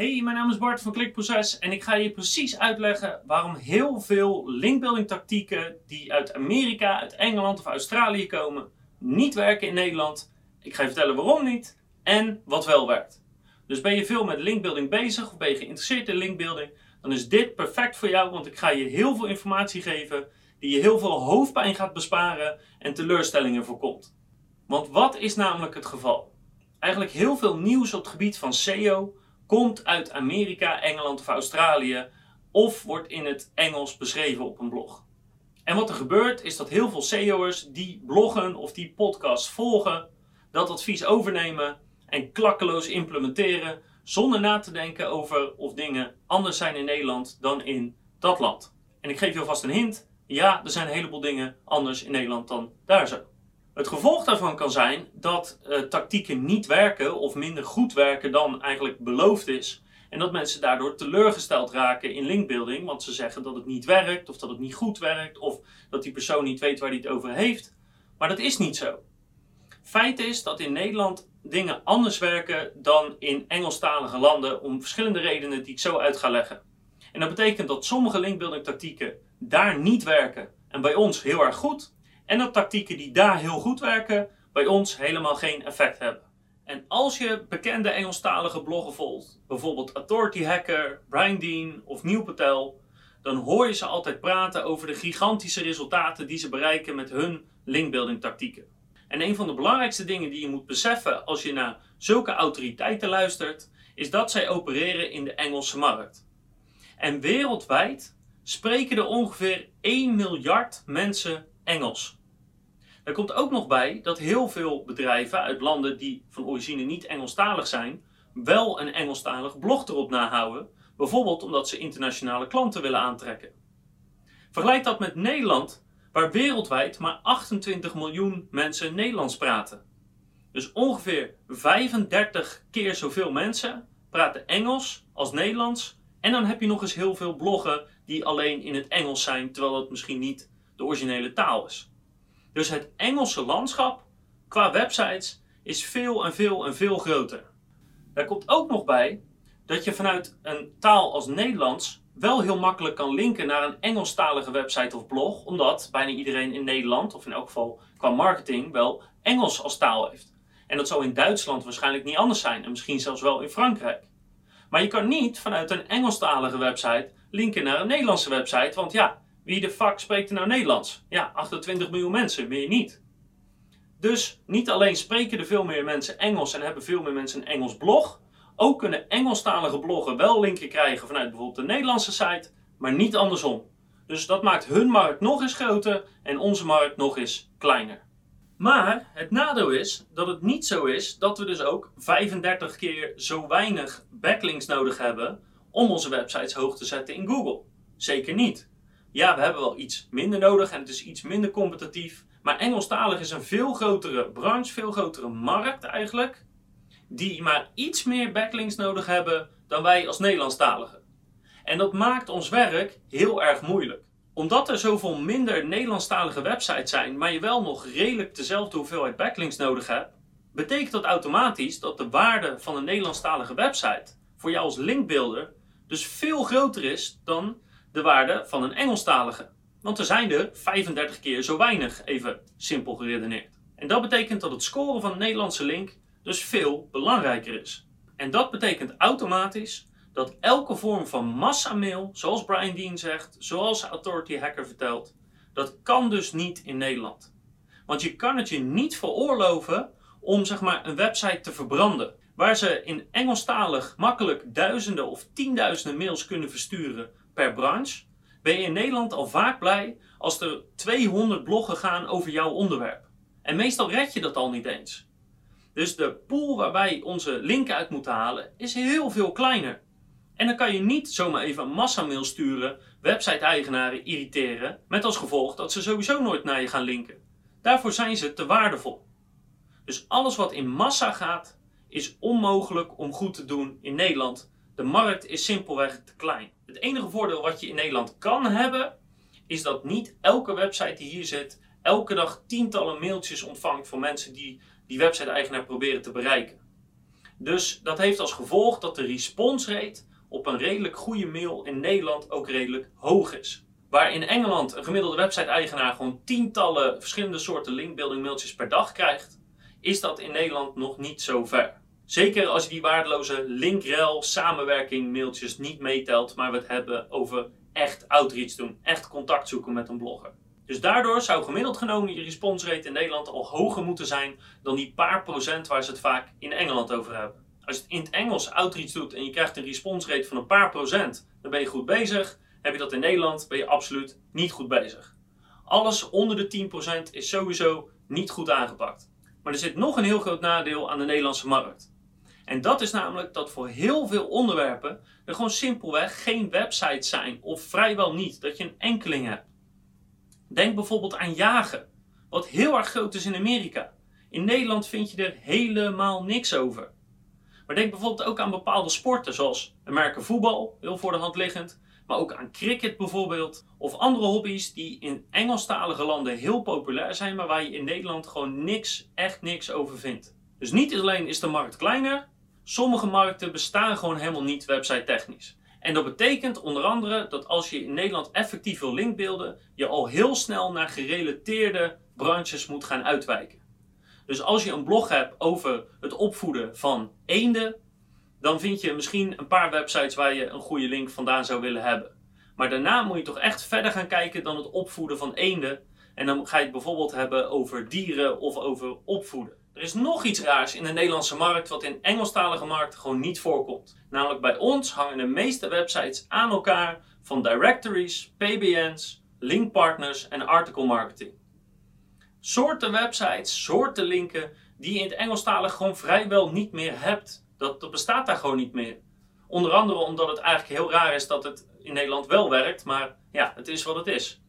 Hey, mijn naam is Bart van Klikproces en ik ga je precies uitleggen waarom heel veel linkbuilding tactieken die uit Amerika, uit Engeland of Australië komen, niet werken in Nederland. Ik ga je vertellen waarom niet en wat wel werkt. Dus ben je veel met linkbuilding bezig of ben je geïnteresseerd in linkbuilding, dan is dit perfect voor jou, want ik ga je heel veel informatie geven die je heel veel hoofdpijn gaat besparen en teleurstellingen voorkomt. Want wat is namelijk het geval? Eigenlijk heel veel nieuws op het gebied van SEO komt uit Amerika, Engeland of Australië of wordt in het Engels beschreven op een blog. En wat er gebeurt is dat heel veel SEO'ers die bloggen of die podcast volgen, dat advies overnemen en klakkeloos implementeren zonder na te denken over of dingen anders zijn in Nederland dan in dat land. En ik geef je alvast een hint. Ja, er zijn een heleboel dingen anders in Nederland dan daar zo. Het gevolg daarvan kan zijn dat uh, tactieken niet werken of minder goed werken dan eigenlijk beloofd is. En dat mensen daardoor teleurgesteld raken in linkbuilding, want ze zeggen dat het niet werkt, of dat het niet goed werkt, of dat die persoon niet weet waar hij het over heeft. Maar dat is niet zo. Feit is dat in Nederland dingen anders werken dan in Engelstalige landen om verschillende redenen die ik zo uit ga leggen. En dat betekent dat sommige linkbuilding tactieken daar niet werken en bij ons heel erg goed. En dat tactieken die daar heel goed werken, bij ons helemaal geen effect hebben. En als je bekende Engelstalige bloggen volgt, bijvoorbeeld Authority Hacker, Brian Dean of Neil Patel, dan hoor je ze altijd praten over de gigantische resultaten die ze bereiken met hun linkbuilding tactieken. En een van de belangrijkste dingen die je moet beseffen als je naar zulke autoriteiten luistert, is dat zij opereren in de Engelse markt. En wereldwijd spreken er ongeveer 1 miljard mensen Engels. Er komt ook nog bij dat heel veel bedrijven uit landen die van origine niet Engelstalig zijn, wel een Engelstalig blog erop nahouden, bijvoorbeeld omdat ze internationale klanten willen aantrekken. Vergelijk dat met Nederland, waar wereldwijd maar 28 miljoen mensen Nederlands praten. Dus ongeveer 35 keer zoveel mensen praten Engels als Nederlands. En dan heb je nog eens heel veel bloggen die alleen in het Engels zijn, terwijl dat misschien niet de originele taal is. Dus het Engelse landschap qua websites is veel en veel en veel groter. Daar komt ook nog bij dat je vanuit een taal als Nederlands wel heel makkelijk kan linken naar een Engelstalige website of blog, omdat bijna iedereen in Nederland, of in elk geval qua marketing, wel Engels als taal heeft. En dat zal in Duitsland waarschijnlijk niet anders zijn, en misschien zelfs wel in Frankrijk. Maar je kan niet vanuit een Engelstalige website linken naar een Nederlandse website, want ja, wie de fuck spreekt er nou Nederlands? Ja, 28 miljoen mensen, meer niet. Dus niet alleen spreken er veel meer mensen Engels en hebben veel meer mensen een Engels blog. Ook kunnen Engelstalige bloggen wel linken krijgen vanuit bijvoorbeeld de Nederlandse site, maar niet andersom. Dus dat maakt hun markt nog eens groter en onze markt nog eens kleiner. Maar het nadeel is dat het niet zo is dat we dus ook 35 keer zo weinig backlinks nodig hebben om onze websites hoog te zetten in Google. Zeker niet ja, we hebben wel iets minder nodig en het is iets minder competitief. Maar Engelstalig is een veel grotere branche, veel grotere markt eigenlijk. Die maar iets meer backlinks nodig hebben dan wij als Nederlandstaligen. En dat maakt ons werk heel erg moeilijk. Omdat er zoveel minder Nederlandstalige websites zijn, maar je wel nog redelijk dezelfde hoeveelheid backlinks nodig hebt, betekent dat automatisch dat de waarde van een Nederlandstalige website voor jou als linkbuilder dus veel groter is dan de waarde van een Engelstalige. Want er zijn er 35 keer zo weinig, even simpel geredeneerd. En dat betekent dat het scoren van een Nederlandse link dus veel belangrijker is. En dat betekent automatisch dat elke vorm van massamail, zoals Brian Dean zegt, zoals Authority Hacker vertelt, dat kan dus niet in Nederland. Want je kan het je niet veroorloven om zeg maar een website te verbranden. Waar ze in Engelstalig makkelijk duizenden of tienduizenden mails kunnen versturen per branche, ben je in Nederland al vaak blij als er 200 bloggen gaan over jouw onderwerp. En meestal red je dat al niet eens. Dus de pool waar wij onze link uit moeten halen is heel veel kleiner. En dan kan je niet zomaar even een massamail sturen, website-eigenaren irriteren, met als gevolg dat ze sowieso nooit naar je gaan linken. Daarvoor zijn ze te waardevol. Dus alles wat in massa gaat, is onmogelijk om goed te doen in Nederland. De markt is simpelweg te klein. Het enige voordeel wat je in Nederland kan hebben, is dat niet elke website die hier zit, elke dag tientallen mailtjes ontvangt van mensen die die website-eigenaar proberen te bereiken. Dus dat heeft als gevolg dat de response rate op een redelijk goede mail in Nederland ook redelijk hoog is. Waar in Engeland een gemiddelde website-eigenaar gewoon tientallen verschillende soorten linkbuilding mailtjes per dag krijgt, is dat in Nederland nog niet zo ver. Zeker als je die waardeloze linkrel samenwerking mailtjes niet meetelt, maar we het hebben over echt outreach doen, echt contact zoeken met een blogger. Dus daardoor zou gemiddeld genomen je response rate in Nederland al hoger moeten zijn dan die paar procent waar ze het vaak in Engeland over hebben. Als je het in het Engels outreach doet en je krijgt een response rate van een paar procent, dan ben je goed bezig. Heb je dat in Nederland, ben je absoluut niet goed bezig. Alles onder de 10% is sowieso niet goed aangepakt. Maar er zit nog een heel groot nadeel aan de Nederlandse markt. En dat is namelijk dat voor heel veel onderwerpen er gewoon simpelweg geen websites zijn, of vrijwel niet, dat je een enkeling hebt. Denk bijvoorbeeld aan jagen, wat heel erg groot is in Amerika. In Nederland vind je er helemaal niks over. Maar denk bijvoorbeeld ook aan bepaalde sporten, zoals Amerika voetbal, heel voor de hand liggend, maar ook aan cricket bijvoorbeeld, of andere hobby's die in Engelstalige landen heel populair zijn, maar waar je in Nederland gewoon niks, echt niks over vindt. Dus niet alleen is de markt kleiner, sommige markten bestaan gewoon helemaal niet website technisch. En dat betekent onder andere dat als je in Nederland effectief wil linkbeelden, je al heel snel naar gerelateerde branches moet gaan uitwijken. Dus als je een blog hebt over het opvoeden van eenden, dan vind je misschien een paar websites waar je een goede link vandaan zou willen hebben. Maar daarna moet je toch echt verder gaan kijken dan het opvoeden van eenden. En dan ga je het bijvoorbeeld hebben over dieren of over opvoeden. Er is nog iets raars in de Nederlandse markt wat in Engelstalige markten gewoon niet voorkomt. Namelijk bij ons hangen de meeste websites aan elkaar van directories, PBN's, linkpartners en article marketing. Soorten websites, soorten linken die je in het Engelstalig gewoon vrijwel niet meer hebt. Dat, dat bestaat daar gewoon niet meer. Onder andere omdat het eigenlijk heel raar is dat het in Nederland wel werkt, maar ja, het is wat het is.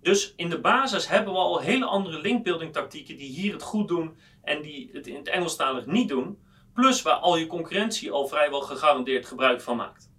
Dus in de basis hebben we al hele andere linkbuilding tactieken die hier het goed doen en die het in het Engelstalig niet doen. Plus waar al je concurrentie al vrijwel gegarandeerd gebruik van maakt.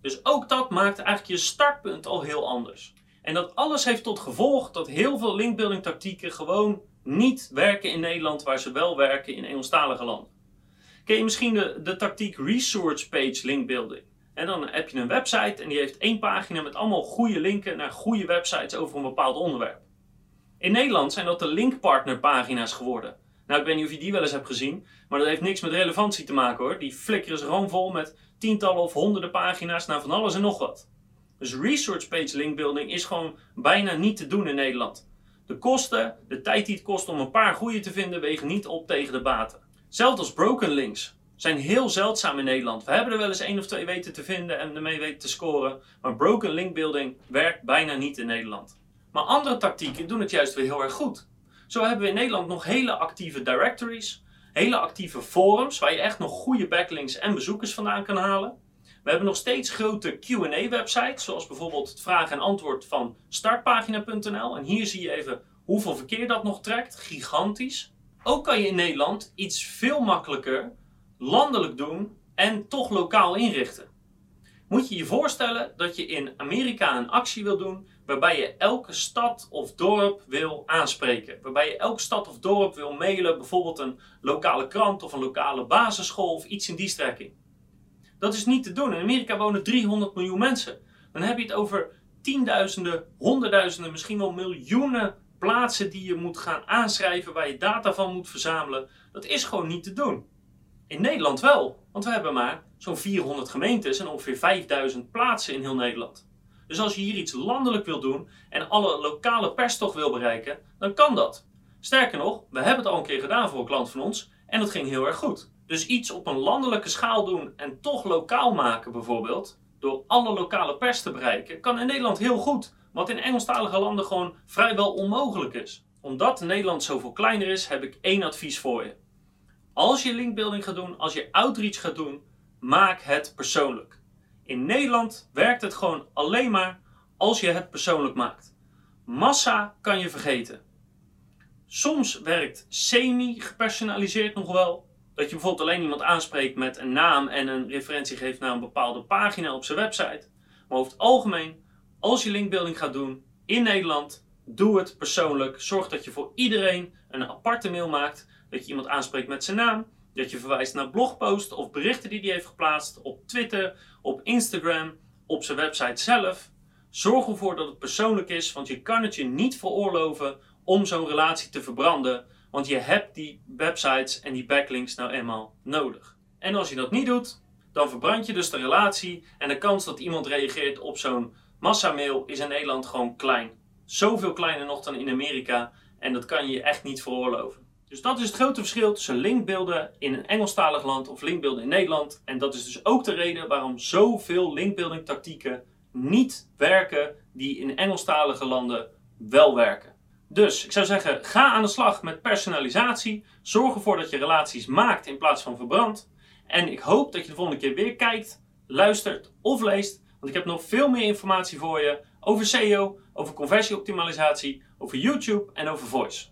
Dus ook dat maakt eigenlijk je startpunt al heel anders. En dat alles heeft tot gevolg dat heel veel linkbuilding tactieken gewoon niet werken in Nederland waar ze wel werken in Engelstalige landen. Ken je misschien de, de tactiek Resource Page Linkbuilding? En dan heb je een website en die heeft één pagina met allemaal goede linken naar goede websites over een bepaald onderwerp. In Nederland zijn dat de linkpartnerpagina's geworden. Nou, ik weet niet of je die wel eens hebt gezien, maar dat heeft niks met relevantie te maken hoor. Die flikkeren ze gewoon vol met tientallen of honderden pagina's naar van alles en nog wat. Dus resource page linkbuilding is gewoon bijna niet te doen in Nederland. De kosten, de tijd die het kost om een paar goede te vinden, wegen niet op tegen de baten. Zelfs als broken links zijn heel zeldzaam in Nederland. We hebben er wel eens één of twee weten te vinden en ermee weten te scoren. Maar broken link building werkt bijna niet in Nederland. Maar andere tactieken doen het juist weer heel erg goed. Zo hebben we in Nederland nog hele actieve directories, hele actieve forums waar je echt nog goede backlinks en bezoekers vandaan kan halen. We hebben nog steeds grote QA-websites, zoals bijvoorbeeld het vraag en antwoord van startpagina.nl. En hier zie je even hoeveel verkeer dat nog trekt. Gigantisch. Ook kan je in Nederland iets veel makkelijker landelijk doen en toch lokaal inrichten. Moet je je voorstellen dat je in Amerika een actie wil doen waarbij je elke stad of dorp wil aanspreken. Waarbij je elke stad of dorp wil mailen, bijvoorbeeld een lokale krant of een lokale basisschool of iets in die strekking. Dat is niet te doen. In Amerika wonen 300 miljoen mensen. Dan heb je het over tienduizenden, honderdduizenden, misschien wel miljoenen plaatsen die je moet gaan aanschrijven, waar je data van moet verzamelen. Dat is gewoon niet te doen. In Nederland wel, want we hebben maar zo'n 400 gemeentes en ongeveer 5000 plaatsen in heel Nederland. Dus als je hier iets landelijk wil doen en alle lokale pers toch wil bereiken, dan kan dat. Sterker nog, we hebben het al een keer gedaan voor een klant van ons en dat ging heel erg goed. Dus iets op een landelijke schaal doen en toch lokaal maken bijvoorbeeld, door alle lokale pers te bereiken, kan in Nederland heel goed. Wat in Engelstalige landen gewoon vrijwel onmogelijk is. Omdat Nederland zoveel kleiner is, heb ik één advies voor je. Als je linkbuilding gaat doen, als je outreach gaat doen, maak het persoonlijk. In Nederland werkt het gewoon alleen maar als je het persoonlijk maakt. Massa kan je vergeten. Soms werkt semi-gepersonaliseerd nog wel. Dat je bijvoorbeeld alleen iemand aanspreekt met een naam en een referentie geeft naar een bepaalde pagina op zijn website. Maar over het algemeen, als je linkbuilding gaat doen in Nederland, doe het persoonlijk. Zorg dat je voor iedereen een aparte mail maakt dat je iemand aanspreekt met zijn naam, dat je verwijst naar blogposts of berichten die hij heeft geplaatst op Twitter, op Instagram, op zijn website zelf. Zorg ervoor dat het persoonlijk is, want je kan het je niet veroorloven om zo'n relatie te verbranden, want je hebt die websites en die backlinks nou eenmaal nodig. En als je dat niet doet, dan verbrand je dus de relatie en de kans dat iemand reageert op zo'n massamail is in Nederland gewoon klein. Zoveel kleiner nog dan in Amerika en dat kan je echt niet veroorloven. Dus dat is het grote verschil tussen linkbeelden in een Engelstalig land of linkbeelden in Nederland. En dat is dus ook de reden waarom zoveel linkbuilding tactieken niet werken die in Engelstalige landen wel werken. Dus ik zou zeggen, ga aan de slag met personalisatie. Zorg ervoor dat je relaties maakt in plaats van verbrandt. En ik hoop dat je de volgende keer weer kijkt, luistert of leest. Want ik heb nog veel meer informatie voor je over SEO, over conversieoptimalisatie, over YouTube en over voice.